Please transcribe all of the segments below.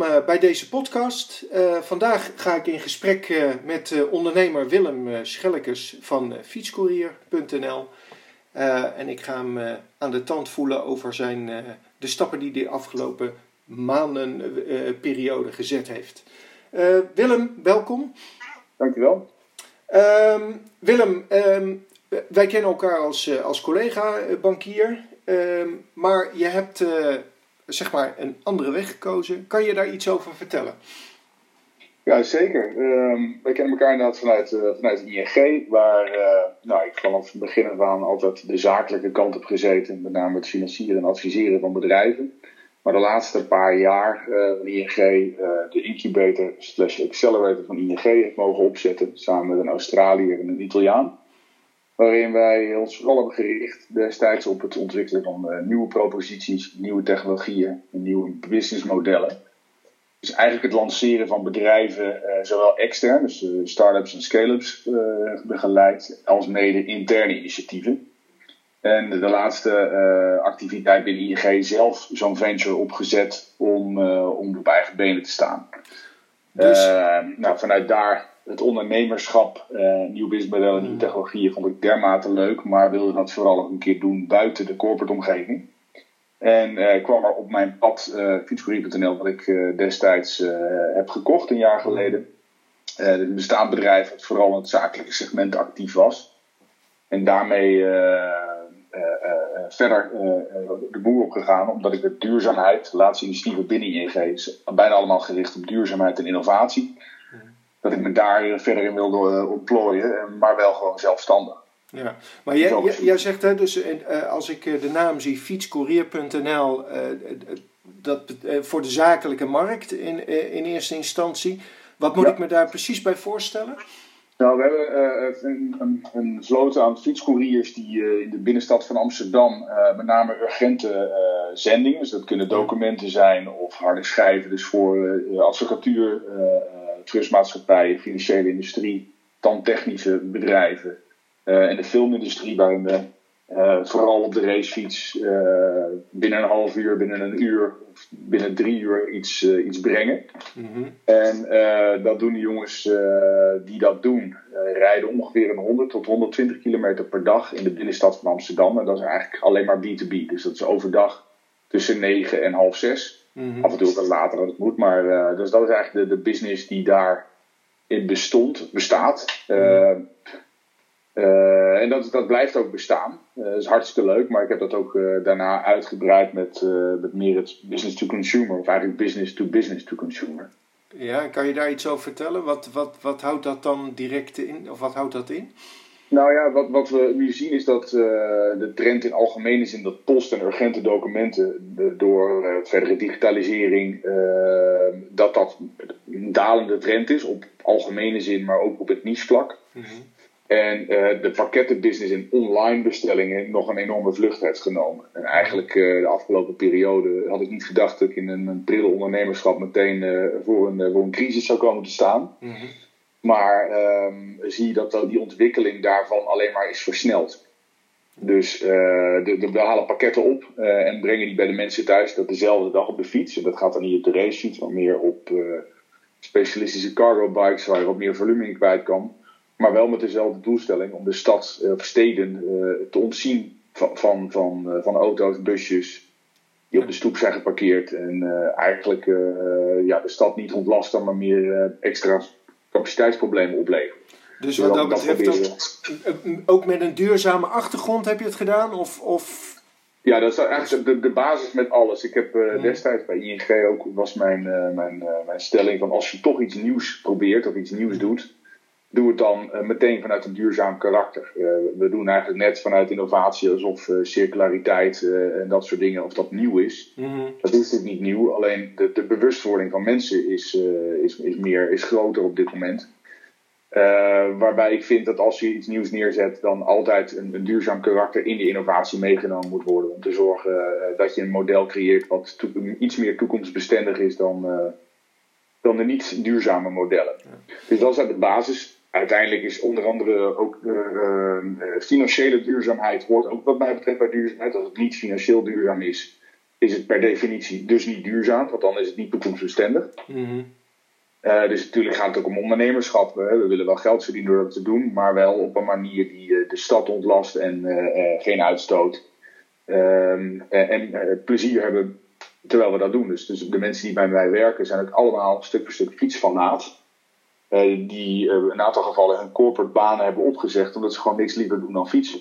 welkom uh, bij deze podcast. Uh, vandaag ga ik in gesprek uh, met ondernemer Willem Schellekes van fietscourier.nl. en ik ga hem aan de tand voelen over zijn, de stappen die hij de afgelopen maanden periode gezet heeft. Willem, welkom. Dankjewel. Um, Willem, um, wij kennen elkaar als, als collega bankier. Um, maar je hebt zeg maar een andere weg gekozen. Kan je daar iets over vertellen? Ja, zeker. Um, kennen elkaar inderdaad vanuit, uh, vanuit ING, waar uh, nou, ik vanaf het begin af aan altijd de zakelijke kant heb gezeten, met name het financieren en adviseren van bedrijven. Maar de laatste paar jaar uh, van ING de incubator slash accelerator van ING heeft mogen opzetten, samen met een Australiër en een Italiaan waarin wij ons vooral hebben gericht destijds op het ontwikkelen van uh, nieuwe proposities, nieuwe technologieën, nieuwe businessmodellen. Dus eigenlijk het lanceren van bedrijven, uh, zowel extern, dus uh, start-ups en scale-ups, begeleid, als mede interne initiatieven. En de, de laatste activiteit binnen ING zelf zo'n venture opgezet om, om op eigen benen te staan. Dus... nou, vanuit daar het ondernemerschap, uh, nieuw businessmodellen, nieuwe mm. technologieën vond ik dermate leuk, maar wilde dat vooral ook een keer doen buiten de corporate omgeving. En uh, kwam er op mijn pad uh, fietscourier.nl, wat ik uh, destijds heb gekocht een jaar geleden. een bestaand bedrijf dat vooral in het zakelijke segment actief was. En daarmee verder de boer opgegaan, omdat ik de duurzaamheid, laatste initiatieven binnen ING, bijna allemaal gericht op duurzaamheid en innovatie dat ik me daar verder in wilde uh, ontplooien, maar wel gewoon zelfstandig. Ja, maar jij, jij, zegt hè, dus uh, als ik de naam zie, fietscourier.nl, dat voor de zakelijke markt in, in eerste instantie. Wat moet ik me daar precies bij voorstellen? Nou, we hebben een, een, een, vloot aan fietscouriers die in de binnenstad van Amsterdam met name urgente zendingen, dus dat kunnen documenten zijn of harde schijven, dus voor advocatuur, trustmaatschappijen, financiële industrie, tandtechnische bedrijven uh, en de filmindustrie, waarin we uh, vooral op de racefiets uh, binnen een half uur, binnen een uur, of binnen drie uur iets, iets brengen. Mm -hmm. En dat doen de jongens die dat doen, rijden ongeveer een 100 tot 120 kilometer per dag in de binnenstad van Amsterdam. En dat is eigenlijk alleen maar B2B. Dus dat is overdag tussen 9 en half 6. Mhm. Af en toe later als het moet. Maar uh, dus dat is eigenlijk de, de business die daarin bestond, bestaat. Uh, uh, en dat, dat blijft ook bestaan. dat is hartstikke leuk. Maar ik heb dat ook daarna uitgebreid met, met meer het business to consumer. Of eigenlijk business to business to consumer. Ja, kan je daar iets over vertellen? Wat, wat, wat houdt dat dan direct in? Of wat houdt dat in? Nou ja, wat, wat we nu zien is dat uh, de trend in algemene zin dat post en urgente documenten de, door uh, verdere digitalisering, uh, dat dat een dalende trend is op algemene zin, maar ook op het nichevlak. Mm -hmm. En de pakkettenbusiness en online bestellingen nog een enorme vlucht heeft genomen. En eigenlijk de afgelopen periode had ik niet gedacht dat ik in een, een prille ondernemerschap meteen voor, een, voor een crisis zou komen te staan. Mm -hmm. Maar um, zie je dat die ontwikkeling daarvan alleen maar is versneld. Dus uh, de, de, we halen pakketten op uh, en brengen die bij de mensen thuis dat dezelfde dag op de fiets. En dat gaat dan niet op de racefiets, maar meer op uh, specialistische cargo bikes waar je wat meer volume in kwijt kan. Maar wel met dezelfde doelstelling om de stad of steden te ontzien van, van, van, van auto's, busjes die op de stoep zijn geparkeerd. En eigenlijk ja, de stad niet ontlasten, maar meer extra capaciteitsproblemen opleveren. Dus wat dat betreft, dat, ook met een duurzame achtergrond heb je het gedaan? Of, of... Ja, dat is eigenlijk de, de basis met alles. Ik heb uh, destijds bij ING ook, was mijn, uh, mijn, uh, mijn stelling van als je toch iets nieuws probeert of iets nieuws doet, doe het dan meteen vanuit een duurzaam karakter. we doen eigenlijk net vanuit innovatie alsof circulariteit en dat soort dingen, of dat nieuw is. Mm -hmm. Dat is dit niet nieuw, alleen de, de bewustwording van mensen is, is, is, meer, is groter op dit moment. Uh, waarbij ik vind dat als je iets nieuws neerzet, dan altijd een, een duurzaam karakter in die innovatie meegenomen moet worden. Om te zorgen uh, dat je een model creëert wat iets meer toekomstbestendig is dan, uh, dan de niet duurzame modellen. Ja. Dus dat is de basis. Uiteindelijk is onder andere ook financiële duurzaamheid hoort ook wat mij betreft bij duurzaamheid. Als het niet financieel duurzaam is, is het per definitie dus niet duurzaam, want dan is het niet toekomstbestendig. Eh, dus natuurlijk gaat het ook om ondernemerschap. Hè. We willen wel geld verdienen door dat te doen, maar wel op een manier die eh, de stad ontlast en eh, geen uitstoot. Ehm, en plezier hebben terwijl we dat doen. Dus, dus de mensen die bij mij werken zijn ook allemaal stuk voor stuk fietsfanaat. Die in een aantal gevallen hun corporate banen hebben opgezegd omdat ze gewoon niks liever doen dan fietsen.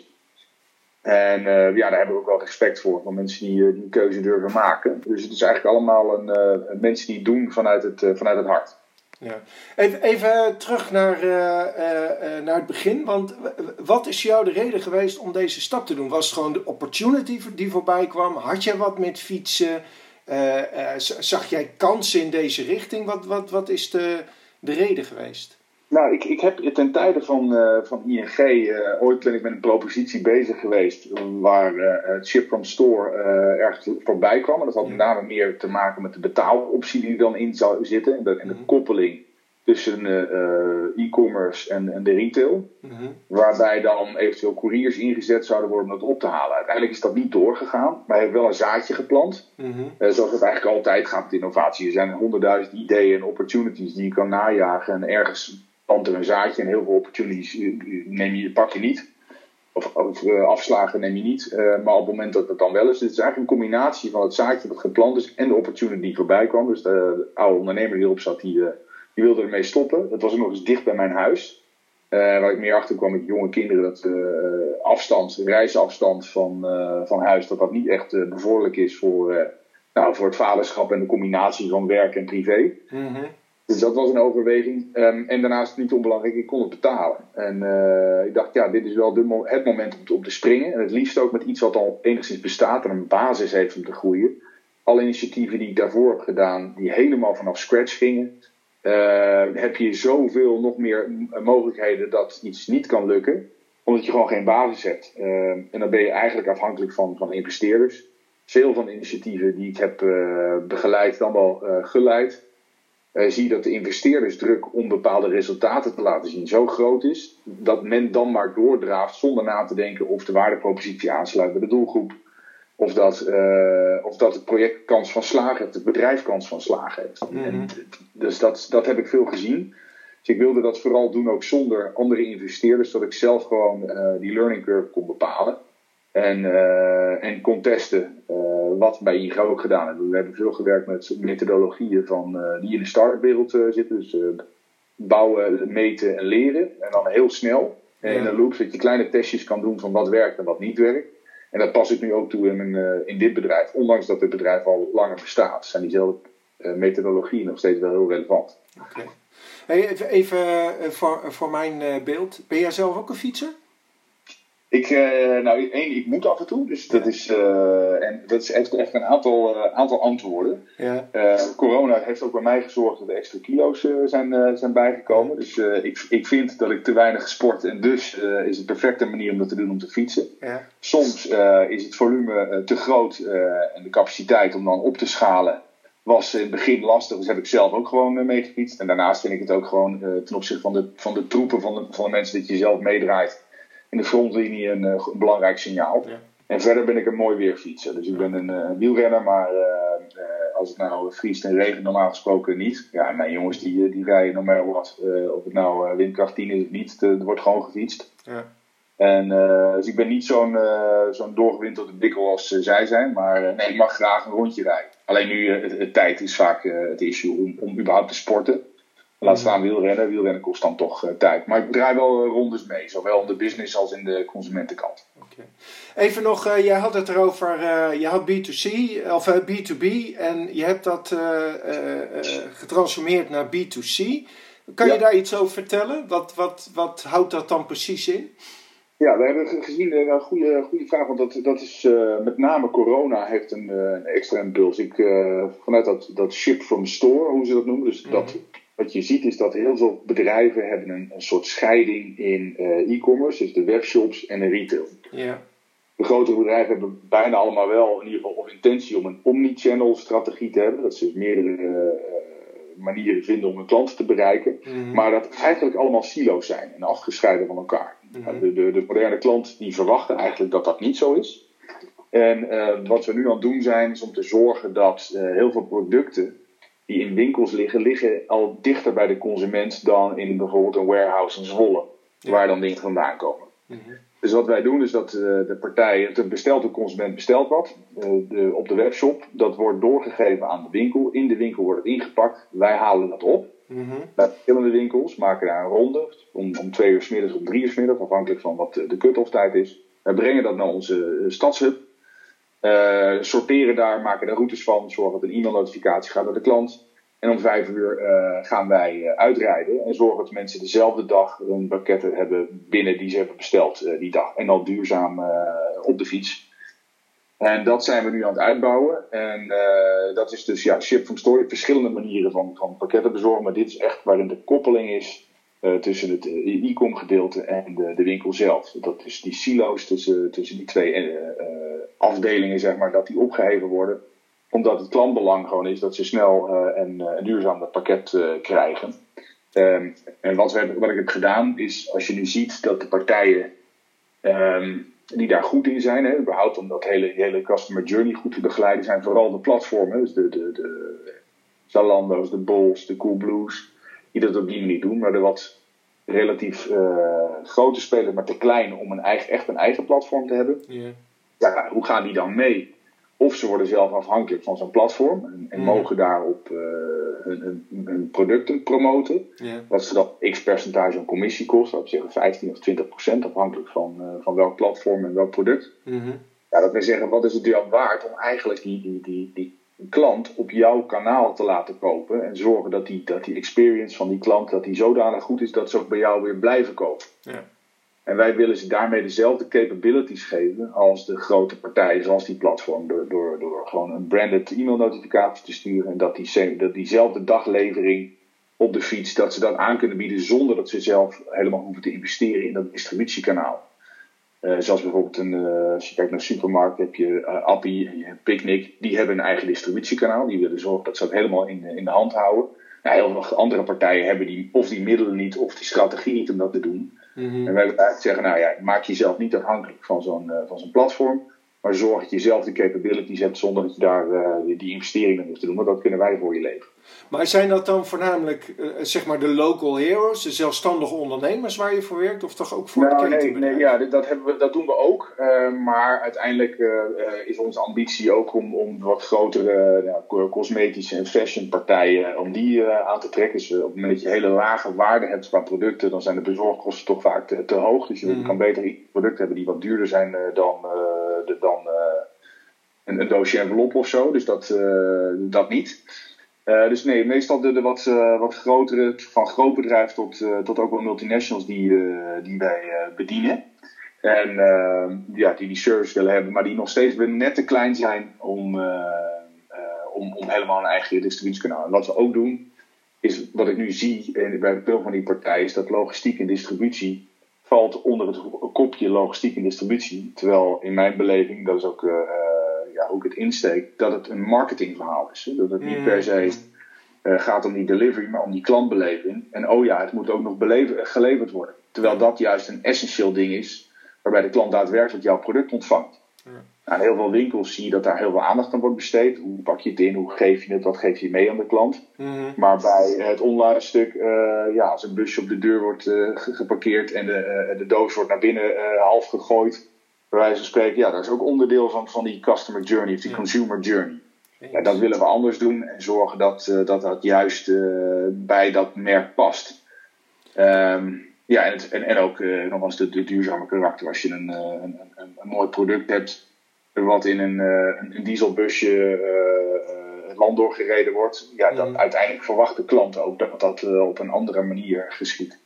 En ja, daar hebben we ook wel respect voor, van mensen die, die een keuze durven maken. Dus het is eigenlijk allemaal een, mensen die doen vanuit het, vanuit het hart. Ja. Even, even terug naar, naar het begin. Want wat is jou de reden geweest om deze stap te doen? Was het gewoon de opportunity die voorbij kwam? Had jij wat met fietsen? Zag jij kansen in deze richting? Wat, wat, wat is de, de reden geweest? Nou, ik, ik heb ten tijde van, van ING ooit ben ik met een propositie bezig geweest waar het ship from store ergens voorbij kwam. En dat had met name meer te maken met de betaaloptie die er dan in zou zitten en de, en de mhm. koppeling tussen uh, e-commerce en, en, de retail. Mhm. Waarbij dan eventueel couriers ingezet zouden worden om dat op te halen. Uiteindelijk is dat niet doorgegaan, maar hij heeft wel een zaadje geplant. Mm -hmm. zoals het eigenlijk altijd gaat met innovatie. Er zijn honderdduizend ideeën en opportunities die je kan najagen. En ergens plant er een zaadje en heel veel opportunities neem je, pak je niet. Of, of afslagen neem je niet. maar op het moment dat het dan wel is, het is eigenlijk een combinatie van het zaadje dat geplant is en de opportunity die voorbij kwam. Dus de, de oude ondernemer die erop zat, die die wilde ermee stoppen. Dat was ook nog eens dicht bij mijn huis. Uh, waar ik meer achter kwam met jonge kinderen, dat uh, afstand, reisafstand van, uh, van huis, dat dat niet echt bevorderlijk is voor, nou, voor het vaderschap en de combinatie van werk en privé. Mm -hmm. Dus dat was een overweging. Um, en daarnaast niet onbelangrijk, ik kon het betalen. En ik dacht, ja, dit is wel de, het moment om te, om te springen. En het liefst ook met iets wat al enigszins bestaat en een basis heeft om te groeien. Alle initiatieven die ik daarvoor heb gedaan, die helemaal vanaf scratch gingen, heb je zoveel nog meer mogelijkheden dat iets niet kan lukken, omdat je gewoon geen basis hebt. Uh, en dan ben je eigenlijk afhankelijk van, van investeerders. Veel van de initiatieven die ik heb uh, begeleid, dan wel geleid, zie je dat de investeerdersdruk om bepaalde resultaten te laten zien zo groot is, dat men dan maar doordraaft zonder na te denken of de waardepropositie aansluit bij de doelgroep of dat, uh, of dat het project kans van slagen heeft, het bedrijf kans van slagen heeft. Mhm. en, dus dat, dat heb ik veel gezien. Dus ik wilde dat vooral doen ook zonder andere investeerders, zodat ik zelf gewoon uh, die learning curve kon bepalen. En, uh, en kon testen wat bij INGO ook gedaan hebben. We hebben veel gewerkt met methodologieën van, die in de start-up wereld zitten. Dus bouwen, meten en leren. En dan heel snel. En in een loop, dat je kleine testjes kan doen van wat werkt en wat niet werkt. En dat pas ik nu ook toe in, mijn, uh, in dit bedrijf. Ondanks dat dit bedrijf al langer bestaat, zijn diezelfde uh, methodologieën nog steeds wel heel relevant. Oké. Hey, even, uh, voor, voor mijn beeld. Ben jij zelf ook een fietser? Ik, nou, één, ik moet af en toe. Dus dat is, en dat is echt, echt een aantal, aantal antwoorden. Ja. corona heeft ook bij mij gezorgd dat er extra kilo's zijn, zijn bijgekomen. Dus ik, ik vind dat ik te weinig sport. En dus is het perfecte manier om dat te doen om te fietsen. Ja. Soms is het volume te groot en de capaciteit om dan op te schalen was in het begin lastig, dus heb ik zelf ook gewoon meegefietst. En daarnaast vind ik het ook gewoon ten opzichte van de, van de troepen van de, van de mensen dat je zelf meedraait in de frontlinie een, uh, belangrijk signaal. Ja. En verder ben ik een mooi weerfietser. Dus ik ben een uh, wielrenner, maar uh, als het nou vriest en regent, normaal gesproken niet. Ja, mijn jongens die, die rijden normaal wat. of het nou windkracht 10 is of niet, er wordt gewoon gefietst. Ja. En, dus ik ben niet zo'n zo'n doorgewinterde dikkel als zij zijn, maar nee, ik mag graag een rondje rijden. Alleen nu, het, tijd is vaak het issue om, om überhaupt te sporten. Laat staan wielrennen. Wielrennen kost dan toch uh, tijd. Maar ik draai wel uh, rondes mee. Zowel in de business als in de consumentenkant. Okay. Even nog, uh, jij had het erover, je had B2C of B2B en je hebt dat getransformeerd naar B2C. Kan je daar iets over vertellen? Wat, wat, wat houdt dat dan precies in? Ja, we hebben gezien, een goede, goede vraag, want dat, dat is met name corona heeft een, een extra impuls. Ik, vanuit dat, dat ship from store, hoe ze dat noemen, dus dat mhm wat je ziet is dat heel veel bedrijven hebben een, een soort scheiding in uh, e-commerce, dus de webshops en de retail. Ja. De grotere bedrijven hebben bijna allemaal wel in ieder geval of intentie om een omni-channel strategie te hebben. Dat ze dus meerdere uh, manieren vinden om hun klanten te bereiken. Mm Maar dat eigenlijk allemaal silo's zijn en afgescheiden van elkaar. Mm de, de, de, moderne klant die verwacht eigenlijk dat dat niet zo is. En wat we nu aan het doen zijn, is om te zorgen dat heel veel producten die in winkels liggen, liggen al dichter bij de consument dan in bijvoorbeeld een warehouse in Zwolle, waar dan dingen vandaan komen. Mhm. Dus wat wij doen is dat uh, de partij, de bestelde consument bestelt wat uh, de, op de webshop. Dat wordt doorgegeven aan de winkel. In de winkel wordt het ingepakt. Wij halen dat op. Mm -hmm. Bij verschillende winkels maken daar een ronde. Om, om twee uur s middags of drie uur s middags, afhankelijk van wat de cut-off tijd is. Wij brengen dat naar onze stadshub. Uh, sorteren daar, maken daar routes van. Zorgen dat een e-mailnotificatie gaat naar de klant. En om vijf uur uh, gaan wij uh, uitrijden en zorgen dat mensen dezelfde dag hun pakketten hebben binnen die ze hebben besteld die dag. En dan duurzaam op de fiets. En dat zijn we nu aan het uitbouwen. En dat is dus ja, ship from store, verschillende manieren van, van pakketten bezorgen. Maar dit is echt waarin de koppeling is tussen het e-com gedeelte en de, de winkel zelf. Dat is die silo's tussen, tussen die twee afdelingen, zeg maar, dat die opgeheven worden omdat het klantbelang gewoon is dat ze snel en, uh, duurzaam pakket krijgen. Um, en wat, we wat ik heb gedaan is, als je nu ziet dat de partijen um, die daar goed in zijn, hè, überhaupt om dat hele, hele customer journey goed te begeleiden, zijn vooral de platformen, dus de, de, de Zalando's, de Bols, de Coolblues, die dat op die manier doen, maar de wat relatief grote spelers, maar te klein om een eigen, echt een eigen platform te hebben. Yeah. Ja, hoe gaan die dan mee? Of ze worden zelf afhankelijk van zo'n platform en, en mm. mogen daarop uh, hun, hun, producten promoten. Wat ze dat x percentage aan commissie kost, dat zeggen 15 of 20 procent, afhankelijk van, uh, van welk platform en welk product. Mm-hmm. Ja, dat wil zeggen, wat is het dan waard om eigenlijk die, die, die, die klant op jouw kanaal te laten kopen en zorgen dat die, dat die experience van die klant dat die zodanig goed is dat ze ook bij jou weer blijven kopen. Ja. En wij willen ze daarmee dezelfde capabilities geven als de grote partijen, zoals die platform. Door, door, door gewoon een branded e-mail notificatie te sturen. En dat, die, dat diezelfde daglevering op de fiets, dat ze dat aan kunnen bieden zonder dat ze zelf helemaal hoeven te investeren in dat distributiekanaal. Uh, zoals bijvoorbeeld een, uh, als je kijkt naar supermarkt, heb je uh, Appie en je hebt Picnic. Die hebben een eigen distributiekanaal. Die willen zorgen dat ze dat helemaal in, in de hand houden. Nou, heel veel andere partijen hebben die, of die middelen niet of die strategie niet om dat te doen. Mhm. En wij willen eigenlijk zeggen, nou ja, maak jezelf niet afhankelijk van zo'n van zo'n platform. Maar zorg dat je zelf de capabilities hebt zonder dat je daar die investeringen hoeft te doen. Want dat kunnen wij voor je leveren. Maar zijn dat dan voornamelijk uh, zeg maar de local heroes, de zelfstandige ondernemers waar je voor werkt? Of toch ook voor nou, de nee, nee, ja, dat, hebben we, dat doen we ook. Uh, maar uiteindelijk is onze ambitie ook om, om wat grotere ja, cosmetische en fashion partijen om die aan te trekken. Dus op het moment dat je hele lage waarde hebt qua producten, dan zijn de bezorgkosten toch vaak te, te hoog. Dus je mm. kan beter producten hebben die wat duurder zijn dan, de, dan een, een doosje envelop of zo. Dus dat, dat niet. Uh, dus nee, meestal de, de wat, uh, wat grotere, van groot bedrijf tot, uh, tot ook wel multinationals die, die wij bedienen. En ja, die die service willen hebben, maar die nog steeds net te klein zijn om, om, om helemaal een eigen distributiekanaal. En wat we ook doen, is wat ik nu zie bij veel van die partijen, is dat logistiek en distributie valt onder het kopje logistiek en distributie. Terwijl in mijn beleving, dat is ook ja, ook het insteek, dat het een marketingverhaal is. Hè? Dat het niet per se uh, gaat om die delivery, maar om die klantbeleving. En oh ja, het moet ook nog beleven, geleverd worden. Terwijl dat juist een essentieel ding is, waarbij de klant daadwerkelijk jouw product ontvangt. Ja. Nou, heel veel winkels zie je dat daar heel veel aandacht aan wordt besteed. Hoe pak je het in? Hoe geef je het? Wat geef je mee aan de klant? Mhm. Maar bij het online stuk, uh, ja, als een busje op de deur wordt uh, geparkeerd en de, de doos wordt naar binnen half gegooid, bij wijze van spreken, ja, dat is ook onderdeel van, van die customer journey, of die consumer journey. Ja, dat willen we anders doen en zorgen dat uh, dat, dat juist uh, bij dat merk past. Um, ja, en, het, en, en ook uh, nogmaals de, de duurzame karakter. Als je een, een, een, een, mooi product hebt wat in een, een, een dieselbusje het land doorgereden wordt, ja, dan mm. uiteindelijk verwachten klanten ook dat dat op een andere manier geschiet.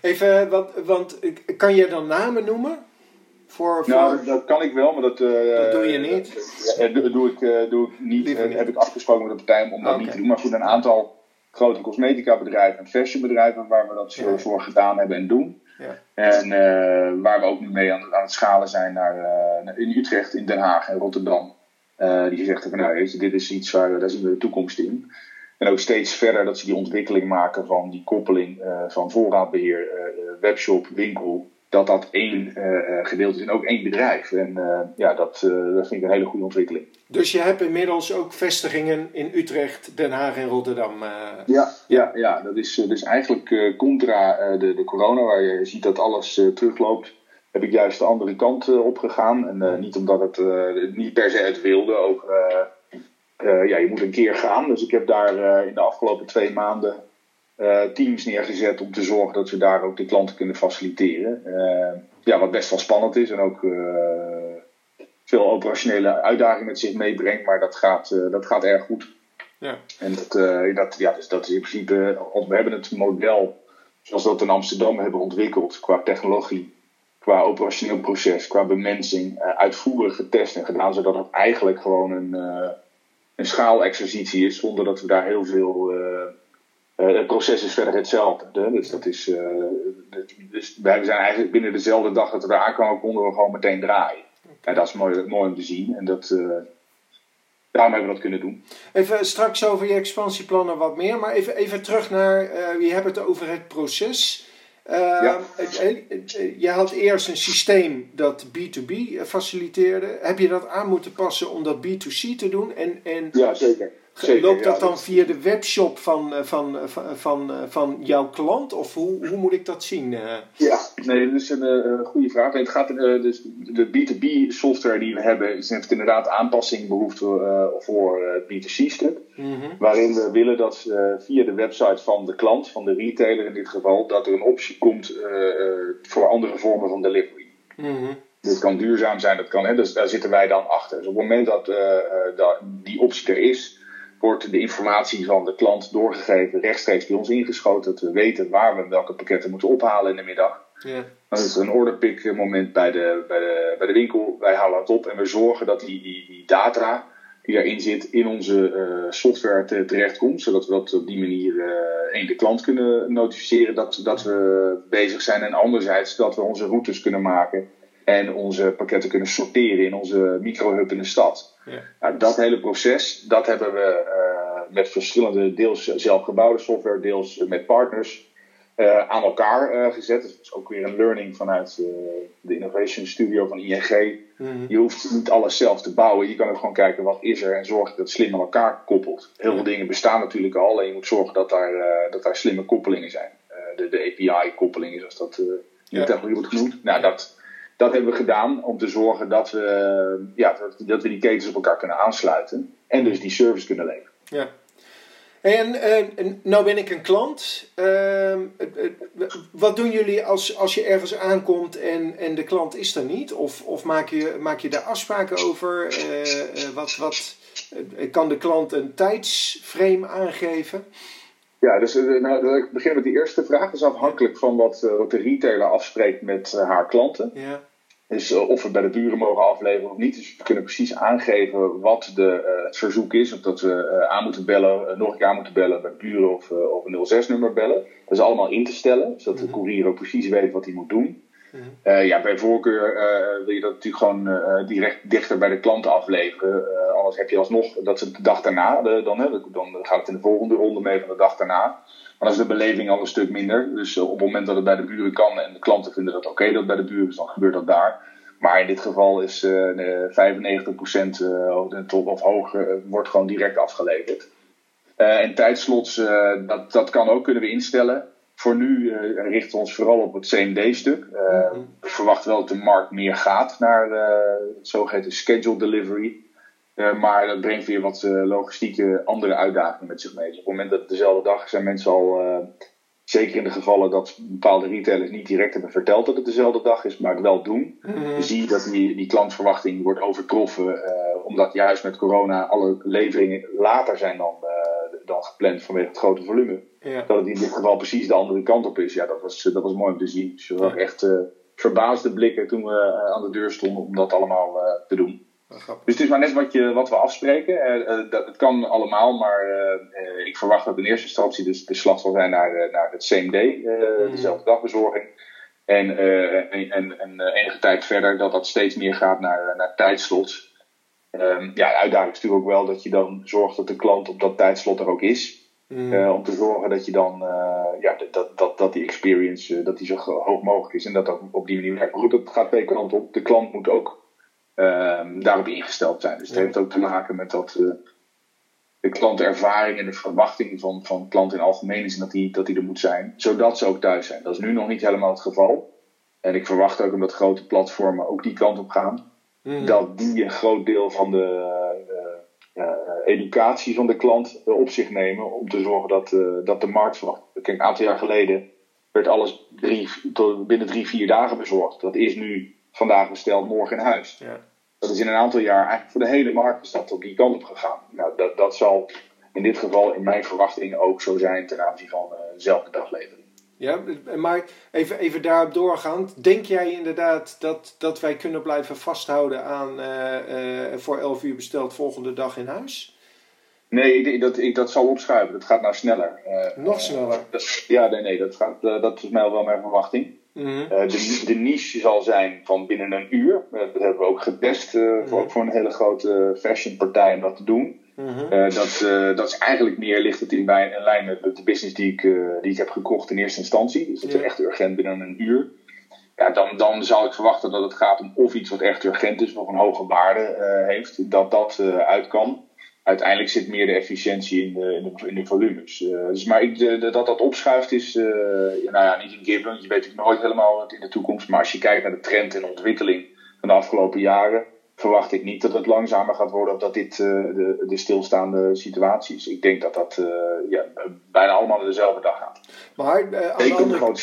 Even, want, want kan je dan namen noemen? Voor, Nou, dat, kan ik wel, maar dat, uh, dat doe je niet. Uh, dat doe ik, uh, doe ik niet. Heb ik afgesproken met de partij om dat niet te doen. Maar goed, een aantal grote cosmetica bedrijven en fashion bedrijven waar we dat ja. voor gedaan hebben en doen. Ja. En waar we ook nu mee aan, aan het schalen zijn naar, in Utrecht, in Den Haag en Rotterdam. die gezegd hebben, nou je, dit is iets waar daar zien we de toekomst in. En ook steeds verder dat ze die ontwikkeling maken van die koppeling van voorraadbeheer, webshop, winkel dat dat één gedeelte is en ook één bedrijf. En ja, dat, dat vind ik een hele goede ontwikkeling. Dus je hebt inmiddels ook vestigingen in Utrecht, Den Haag en Rotterdam. Ja, ja, ja, dat is dus eigenlijk contra de, de corona, waar je ziet dat alles terugloopt heb ik juist de andere kant opgegaan. En niet omdat het niet per se het wilde, ook ja, je moet een keer gaan. Dus ik heb daar in de afgelopen twee maanden teams neergezet om te zorgen dat we daar ook de klanten kunnen faciliteren. ja, wat best wel spannend is en ook veel operationele uitdagingen met zich meebrengt, maar dat gaat, dat gaat erg goed. Ja. En dat, dat, ja, dus dat is in principe, we hebben het model zoals we dat in Amsterdam hebben ontwikkeld qua technologie qua operationeel proces, qua bemensing, uitvoerig getest en gedaan, zodat het eigenlijk gewoon een, een schaalexercitie is, zonder dat we daar heel veel. Uh, het proces is verder hetzelfde. Dus dat is. dus wij zijn eigenlijk binnen dezelfde dag dat we daar aankwamen, konden we gewoon meteen draaien. En dat is mooi, mooi om te zien. En dat. Daarom hebben we dat kunnen doen. Even straks over je expansieplannen wat meer, maar even, even terug naar, je hebt het over het proces. Uh, Je had eerst een systeem dat B2B faciliteerde. Heb je dat aan moeten passen om dat B2C te doen? En, en ja, zeker. Zeker, loopt dat dan via de webshop van, eh, van, eh, van, van, van jouw klant? Of hoe, hoe moet ik dat zien? Ja, nee, dat is een goede vraag. Het gaat, dus de B2B software die we hebben, heeft inderdaad aanpassing behoefte voor het B2C-stuk. Mhm. Waarin we willen dat via de website van de klant, van de retailer in dit geval, dat er een optie komt voor andere vormen van delivery. Mm Dit kan duurzaam zijn, dat kan, hè, dus daar zitten wij dan achter. Dus op het moment dat, dat die optie er is, wordt de informatie van de klant doorgegeven, rechtstreeks bij ons ingeschoten. Dat we weten waar we welke pakketten moeten ophalen in de middag. Ja. Dan is een orderpick moment bij de, bij, de, bij de winkel. Wij halen het op en we zorgen dat die, die, die data die daarin zit in onze uh, software te, terechtkomt. Zodat we dat op die manier uh, één de klant kunnen notificeren dat, dat we bezig zijn. En anderzijds dat we onze routes kunnen maken en onze pakketten kunnen sorteren in onze microhub in de stad. Ja. Nou, dat hele proces, dat hebben we uh, met verschillende deels zelfgebouwde software, deels met partners uh, aan elkaar uh, gezet. Dus dat is ook weer een learning vanuit de Innovation Studio van ING. Mm Je hoeft niet alles zelf te bouwen. Je kan ook gewoon kijken wat is er en zorgen dat het slim aan elkaar koppelt. Heel veel dingen bestaan natuurlijk al en je moet zorgen dat daar, dat daar slimme koppelingen zijn. de, de API-koppelingen, zoals dat in de technologie wordt genoemd. Nou, dat, dat hebben we gedaan om te zorgen dat we, ja, dat, we die ketens op elkaar kunnen aansluiten. En dus die service kunnen leveren. Ja. En, en nou ben ik een klant. Uh, wat doen jullie als, als je ergens aankomt en, en de klant is er niet? Of, of maak, je, maak je daar afspraken over? Uh, wat, wat, kan de klant een tijdsframe aangeven? Ja, dus nou, ik begin met die eerste vraag. Dat is afhankelijk van wat, wat de retailer afspreekt met haar klanten. Ja. Dus of we bij de buren mogen afleveren of niet. Dus we kunnen precies aangeven wat de, het verzoek is. Of dat we aan moeten bellen, nog een keer aan moeten bellen bij buren of, of een 06-nummer bellen. Dat is allemaal in te stellen, zodat de mhm. courier ook precies weet wat hij moet doen. Uh, ja, bij voorkeur uh, wil je dat natuurlijk gewoon uh, direct dichter bij de klant afleveren. anders heb je alsnog, dat ze de dag daarna, dan, dan gaat het in de volgende ronde mee van de dag daarna. Maar dan is de beleving al een stuk minder. Dus op het moment dat het bij de buren kan en de klanten vinden dat oké dat het bij de buren is, dan gebeurt dat daar. Maar in dit geval is 95% of hoger wordt gewoon direct afgeleverd. en tijdslots, dat, dat kan ook, kunnen we instellen. Voor nu uh, richten we ons vooral op het CMD-stuk. Eh, mm We verwachten wel dat de markt meer gaat naar uh, het zogeheten schedule delivery. maar dat brengt weer wat logistieke andere uitdagingen met zich mee. Dus op het moment dat het dezelfde dag is, zijn mensen al, zeker in de gevallen dat bepaalde retailers niet direct hebben verteld dat het dezelfde dag is, maar het wel doen, mm zie je dat die, die klantverwachting wordt overtroffen. omdat juist met corona alle leveringen later zijn dan, dan gepland vanwege het grote volume. Ja. Dat het in dit geval precies de andere kant op is. Ja, dat was, dat was mooi om te zien. Dus we hadden echt uh, verbaasde blikken toen we uh, aan de deur stonden om dat allemaal uh, te doen. Dus het is maar net wat, je, wat we afspreken. dat, het kan allemaal, maar ik verwacht dat in eerste instantie dus de slag zal zijn naar, naar het CMD, mm. dezelfde dagbezorging. En, en, en, en enige tijd verder dat dat steeds meer gaat naar, naar tijdslots. Um, ja, de uitdaging is natuurlijk ook wel dat je dan zorgt dat de klant op dat tijdslot er ook is. Mm. om te zorgen dat je dan, ja, dat, dat, dat die experience, dat die zo hoog mogelijk is en dat dat op die manier werkt. Maar goed, dat gaat twee kanten op. De klant moet ook ehm, daarop ingesteld zijn. Dus het heeft ook te maken met dat de klantervaring en de verwachting van, van klant in algemeen is dat die, dat die er moet zijn, zodat ze ook thuis zijn. Dat is nu nog niet helemaal het geval. En ik verwacht ook omdat grote platformen ook die kant op gaan, mhm. dat die een groot deel van de uh, educatie van de klant op zich nemen om te zorgen dat, dat de markt verwacht. Kijk, een aantal jaar geleden werd alles drie, tot binnen drie, vier dagen bezorgd. Dat is nu vandaag besteld, morgen in huis. Ja. Dat is in een aantal jaar eigenlijk voor de hele markt is dat op die kant op gegaan. Nou, dat, dat zal in dit geval in mijn verwachting ook zo zijn ten aanzien van uh, dezelfde daglevering. Ja, maar even, even daarop doorgaand. Denk jij inderdaad dat, dat wij kunnen blijven vasthouden aan uh, uh, voor 11 uur besteld volgende dag in huis? Nee, ik, dat, ik, dat zal opschuiven. Dat gaat nou sneller. Nog sneller? ja, nee, nee dat, gaat, dat is mij wel mijn verwachting. Mhm. Eh, de, de, niche zal zijn van binnen een uur. Dat hebben we ook getest uh, voor, voor, een hele grote fashionpartij om dat te doen. Mhm. dat, dat is eigenlijk meer ligt het in, bij, in lijn met de business die ik, die ik heb gekocht in eerste instantie. Dus dat is echt urgent binnen een uur. Ja, dan, dan zou ik verwachten dat het gaat om of iets wat echt urgent is, of een hoge waarde heeft, dat dat uit kan uiteindelijk zit meer de efficiëntie in de, in de, in de volumes. Uh, dus, maar ik, de, dat dat opschuift is, uh, nou ja, niet een given. Je weet natuurlijk nooit helemaal wat in de toekomst. Maar als je kijkt naar de trend en ontwikkeling van de afgelopen jaren, verwacht ik niet dat het langzamer gaat worden of dat dit uh, de, de stilstaande situatie is. Ik denk dat dat ja, bijna allemaal dezelfde dag gaat. Maar aan, de andere,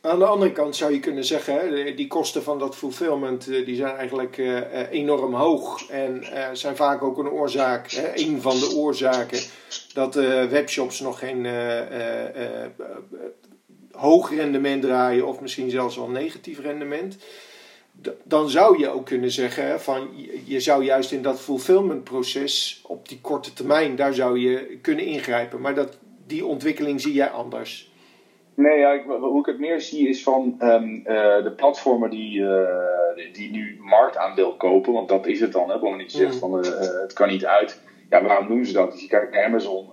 aan de andere kant zou je kunnen zeggen, hè, die kosten van dat fulfillment die zijn eigenlijk enorm hoog en zijn vaak ook een oorzaak, hè, een van de oorzaken dat webshops nog geen hoog rendement draaien of misschien zelfs wel negatief rendement dan zou je ook kunnen zeggen van je zou juist in dat fulfillment proces op die korte termijn daar zou je kunnen ingrijpen. Maar dat, die ontwikkeling zie jij anders. Nee, ja, hoe ik het meer zie is van ehm, eh, de platformen die, uh, die nu marktaandeel kopen, want dat is het dan, hè, wanneer je zegt mm. van uh, het kan niet uit. Ja, waarom doen ze dat? Als je kijkt naar Amazon,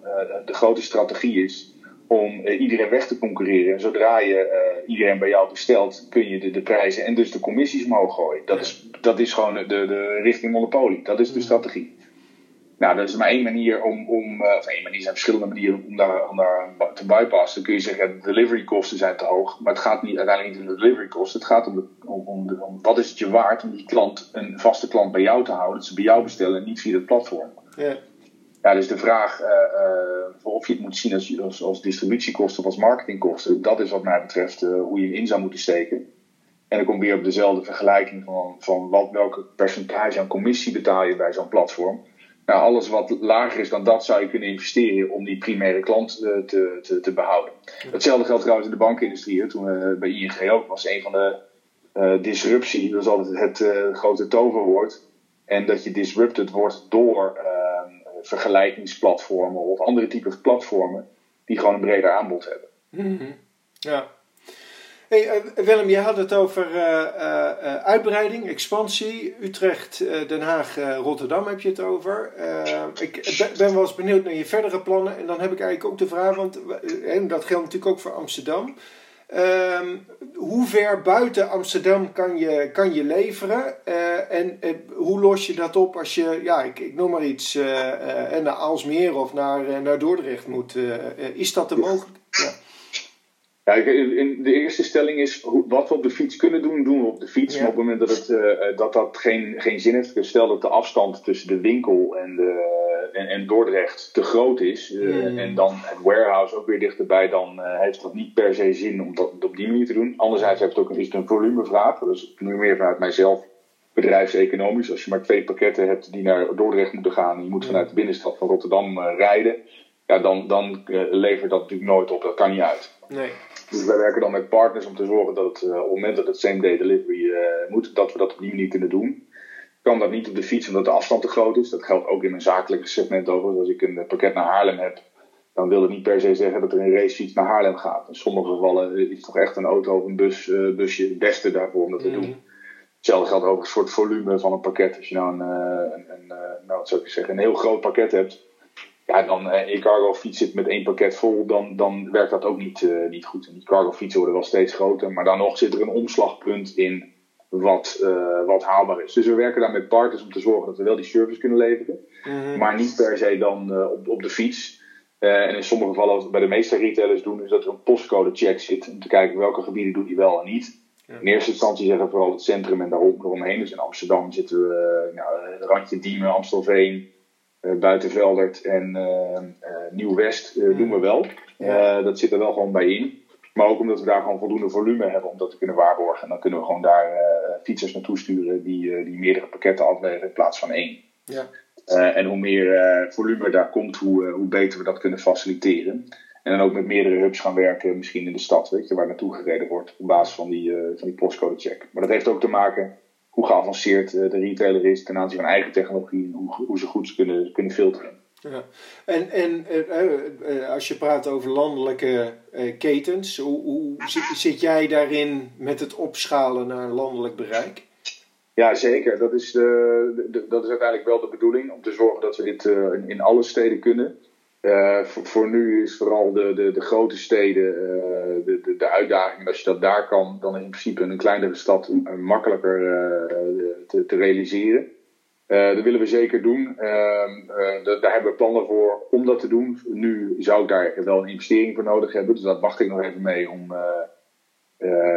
de grote strategie is om uh, iedereen weg te concurreren. En zodra je uh, iedereen bij jou bestelt, kun je de, de prijzen en dus de commissies omhoog gooien. Dat, is, dat is gewoon de, de richting monopolie. Dat is de strategie. Nou, dat is maar één manier om, om uh, of één manier, zijn verschillende manieren om daar, om daar te bypassen. Dan kun je zeggen, de delivery kosten zijn te hoog. Maar het gaat niet, uiteindelijk niet om de delivery kosten. Het gaat om, de, om, om, de, om wat is het je waard om die klant, een vaste klant bij jou te houden. Dat ze bij jou bestellen en niet via het platform. Ja. Ja, dus de vraag uh, of je het moet zien als, als, als, distributiekosten of als marketingkosten, dat is wat mij betreft uh, hoe je in zou moeten steken. En dan kom weer op dezelfde vergelijking van, van wat, welke percentage aan commissie betaal je bij zo'n platform. Nou, alles wat lager is dan dat zou je kunnen investeren om die primaire klant te, te, te, behouden. Hetzelfde geldt trouwens in de bankindustrie. Toen bij ING ook was een van de disruptie, dat is altijd het grote toverwoord. En dat je disrupted wordt door vergelijkingsplatformen of andere typen platformen die gewoon een breder aanbod hebben. Mhm. Ja. Hey, uh, Willem, je had het over uh, uh, uitbreiding, expansie. Utrecht, Den Haag, Rotterdam heb je het over. ik ben wel eens benieuwd naar je verdere plannen. En dan heb ik eigenlijk ook de vraag, want dat geldt natuurlijk ook voor Amsterdam. Um, hoe ver buiten Amsterdam kan je, kan je leveren? Uh, en uh, hoe los je dat op als je, ja, ik, ik noem maar iets, uh, naar Aalsmeer of naar, naar Dordrecht moet? is dat de mogelijk? Ja. Ja, in de eerste stelling is wat we op de fiets kunnen doen, doen we op de fiets. Maar op het moment dat het, uh, dat, dat geen, geen zin heeft, stel dat de afstand tussen de winkel en, de, en, en Dordrecht te groot is, uh, en dan het warehouse ook weer dichterbij, dan uh, heeft dat niet per se zin om dat op die manier te doen. Anderzijds heeft het ook een, is een volumevraag, dus nu meer vanuit mijzelf bedrijfseconomisch. Als je maar twee pakketten hebt die naar Dordrecht moeten gaan en je moet vanuit de binnenstad van Rotterdam rijden, ja, dan, dan levert dat natuurlijk nooit op. Dat kan niet uit. Nee. Dus wij werken dan met partners om te zorgen dat het, uh, op het moment dat het same day delivery uh, moet, dat we dat op die manier kunnen doen. Ik kan dat niet op de fiets omdat de afstand te groot is. Dat geldt ook in mijn zakelijke segment over. Als ik een pakket naar Haarlem heb, dan wil het niet per se zeggen dat er een racefiets naar Haarlem gaat. In sommige gevallen is toch echt een auto of een bus, uh, busje het beste daarvoor om dat te mhm. doen. Hetzelfde geldt over een soort volume van een pakket. Als je nou een, een, een nou, wat zou ik zeggen, een heel groot pakket hebt, ja, dan uh, je cargo fiets zit met één pakket vol, dan, dan werkt dat ook niet, uh, niet goed. En die cargo fietsen worden wel steeds groter, maar dan nog zit er een omslagpunt in wat, uh, wat haalbaar is. Dus we werken daar met partners om te zorgen dat we wel die service kunnen leveren, Mhm. maar niet per se dan op, op de fiets. en in sommige gevallen, wat we bij de meeste retailers doen, is dat er een postcode check zit om te kijken welke gebieden doet hij wel en niet. In eerste instantie zeggen we vooral het centrum en daarom, eromheen. Dus in Amsterdam zitten we, nou, randje Diemen, Amstelveen, Buitenveldert en uh, Nieuw-West Mm. doen we wel. Dat zit er wel gewoon bij in. Maar ook omdat we daar gewoon voldoende volume hebben om dat te kunnen waarborgen. En dan kunnen we gewoon daar fietsers naartoe sturen die, die meerdere pakketten afleveren in plaats van één. Ja. en hoe meer volume daar komt, hoe, hoe beter we dat kunnen faciliteren. En dan ook met meerdere hubs gaan werken, misschien in de stad, weet je, waar naartoe gereden wordt op basis van die, van die postcode check. Maar dat heeft ook te maken hoe geavanceerd uh, de retailer is ten aanzien van eigen technologie en hoe, hoe ze goed kunnen, kunnen filteren. Ja. En, en uh, als je praat over landelijke ketens, hoe, hoe zit, zit, jij daarin met het opschalen naar landelijk bereik? Ja, zeker. Dat is, de, de, dat is uiteindelijk wel de bedoeling om te zorgen dat we dit in, in alle steden kunnen. Uh, voor, nu is vooral de, de, de grote steden uh, de, de, de, uitdaging. Als je dat daar kan, dan in principe een kleinere stad uh, makkelijker te, te, realiseren. dat willen we zeker doen. Ehm, daar hebben we plannen voor om dat te doen. Nu zou ik daar wel een investering voor nodig hebben. Dus dat wacht ik nog even mee om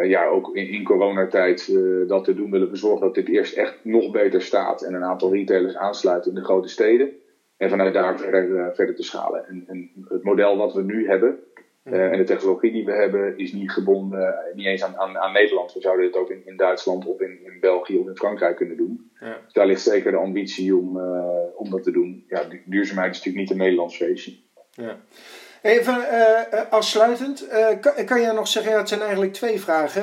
ja, ook in, in coronatijd dat te doen. Willen we zorgen dat dit eerst echt nog beter staat. En een aantal retailers aansluiten in de grote steden. En vanuit daar verder, uh, verder te schalen. En, en, het model wat we nu hebben uh, en de technologie die we hebben is niet gebonden, uh, niet eens aan, aan, aan, Nederland. We zouden dit ook in, in Duitsland of in, in, België of in Frankrijk kunnen doen. Ja. Dus daar ligt zeker de ambitie om, om dat te doen. Ja, du duurzaamheid is natuurlijk niet een Nederlands feestje. Ja. Even afsluitend, kan, kan jij nog zeggen, ja, het zijn eigenlijk twee vragen.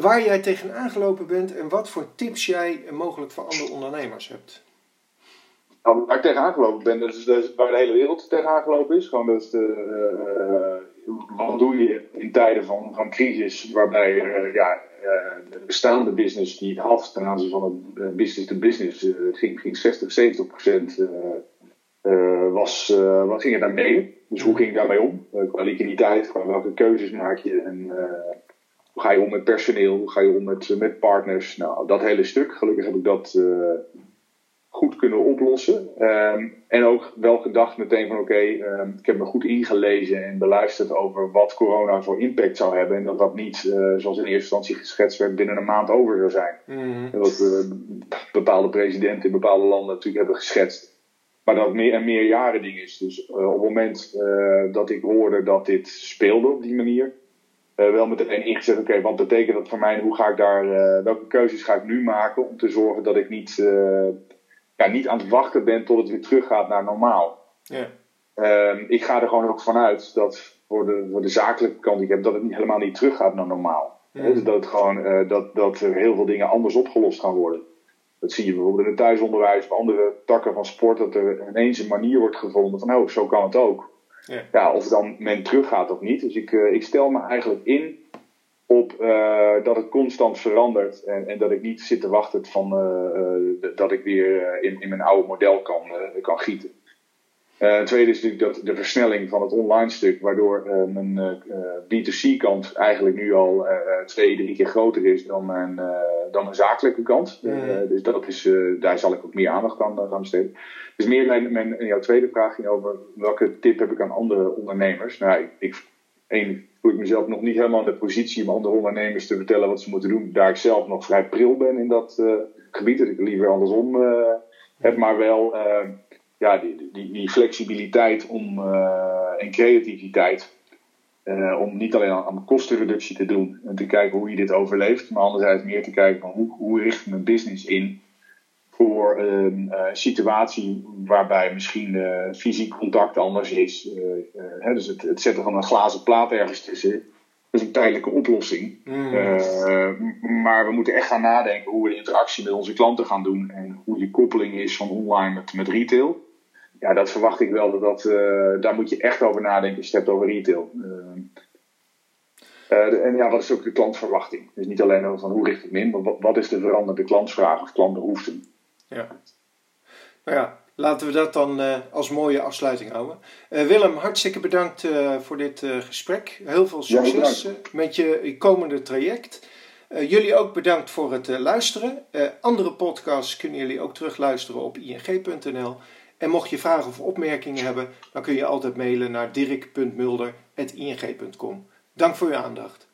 waar jij tegen aangelopen bent en wat voor tips jij mogelijk voor andere ondernemers hebt? Nou, waar ik tegenaan gelopen ben, dat is, is waar de hele wereld tegenaan gelopen is. Gewoon dat, uh, wat doe je in tijden van, van crisis, waarbij uh, ja, de bestaande business die het had ten aanzien van het business to business, ging, ging 60, 70 procent was, was, ging er naar beneden. Dus hoe ging je daarmee om? qua liquiditeit, welke keuzes maak je en hoe ga je om met personeel, hoe ga je om met, met partners? Nou, dat hele stuk, gelukkig heb ik dat goed kunnen oplossen. Um, en ook wel gedacht meteen van oké, okay, um, ik heb me goed ingelezen en beluisterd over wat corona voor impact zou hebben. En dat dat niet, uh, zoals in eerste instantie geschetst werd, binnen een maand over zou zijn. Mm. En wat uh, bepaalde presidenten in bepaalde landen natuurlijk hebben geschetst. Maar dat het meer en meer jaren ding is. Dus uh, op het moment dat ik hoorde dat dit speelde op die manier, wel meteen ingezet, oké, okay, wat betekent dat voor mij en hoe ga ik daar, welke keuzes ga ik nu maken om te zorgen dat ik niet ja, niet aan het wachten ben tot het weer teruggaat naar normaal. Ja. Um, ik ga er gewoon ook vanuit dat voor de, voor de zakelijke kant die ik heb, dat het niet, helemaal niet teruggaat naar normaal. Mm. Dus dat, het gewoon, uh, dat, dat er heel veel dingen anders opgelost gaan worden. Dat zie je bijvoorbeeld in het thuisonderwijs of andere takken van sport, dat er ineens een manier wordt gevonden van, oh, zo kan het ook. Ja. ja of dan men teruggaat of niet. Dus ik, uh, ik stel me eigenlijk in op uh, dat het constant verandert en, en, dat ik niet zit te wachten van uh, dat ik weer in, in, mijn oude model kan, kan gieten. het tweede is natuurlijk dat de versnelling van het online stuk, waardoor mijn B2C kant eigenlijk nu al twee, drie keer groter is dan mijn, dan mijn zakelijke kant. Mm. dus dat is, daar zal ik ook meer aandacht aan gaan besteden. Dus meer mijn, mijn, jouw tweede vraag ging over welke tip heb ik aan andere ondernemers. Nou, ik, ik één voel ik mezelf nog niet helemaal in de positie om andere ondernemers te vertellen wat ze moeten doen. Daar ik zelf nog vrij pril ben in dat uh, gebied. Dat ik liever andersom uh, heb. Maar wel uh, ja, die, die, die, flexibiliteit om, en creativiteit. om niet alleen aan, aan kostenreductie te doen. En te kijken hoe je dit overleeft. Maar anderzijds meer te kijken van hoe, hoe richt ik mijn business in. Voor een uh, situatie waarbij misschien uh, fysiek contact anders is. Uh, hè, dus het, het, zetten van een glazen plaat ergens tussen. Dat is een tijdelijke oplossing. Mm. maar we moeten echt gaan nadenken hoe we de interactie met onze klanten gaan doen. En hoe die koppeling is van online met, met retail. Ja, dat verwacht ik wel. Dat, dat daar moet je echt over nadenken als je het hebt over retail. Uh, en ja, wat is ook de klantverwachting? Dus niet alleen van hoe richt ik me in, maar wat, wat is de veranderde klantvraag of klantbehoeften? Ja. Nou ja, laten we dat dan als mooie afsluiting houden. Willem, hartstikke bedankt voor dit gesprek. Heel veel succes met je komende traject. jullie ook bedankt voor het luisteren. andere podcasts kunnen jullie ook terugluisteren op ing.nl. En mocht je vragen of opmerkingen hebben, dan kun je altijd mailen naar dirk.mulder.ing.com. Dank voor je aandacht.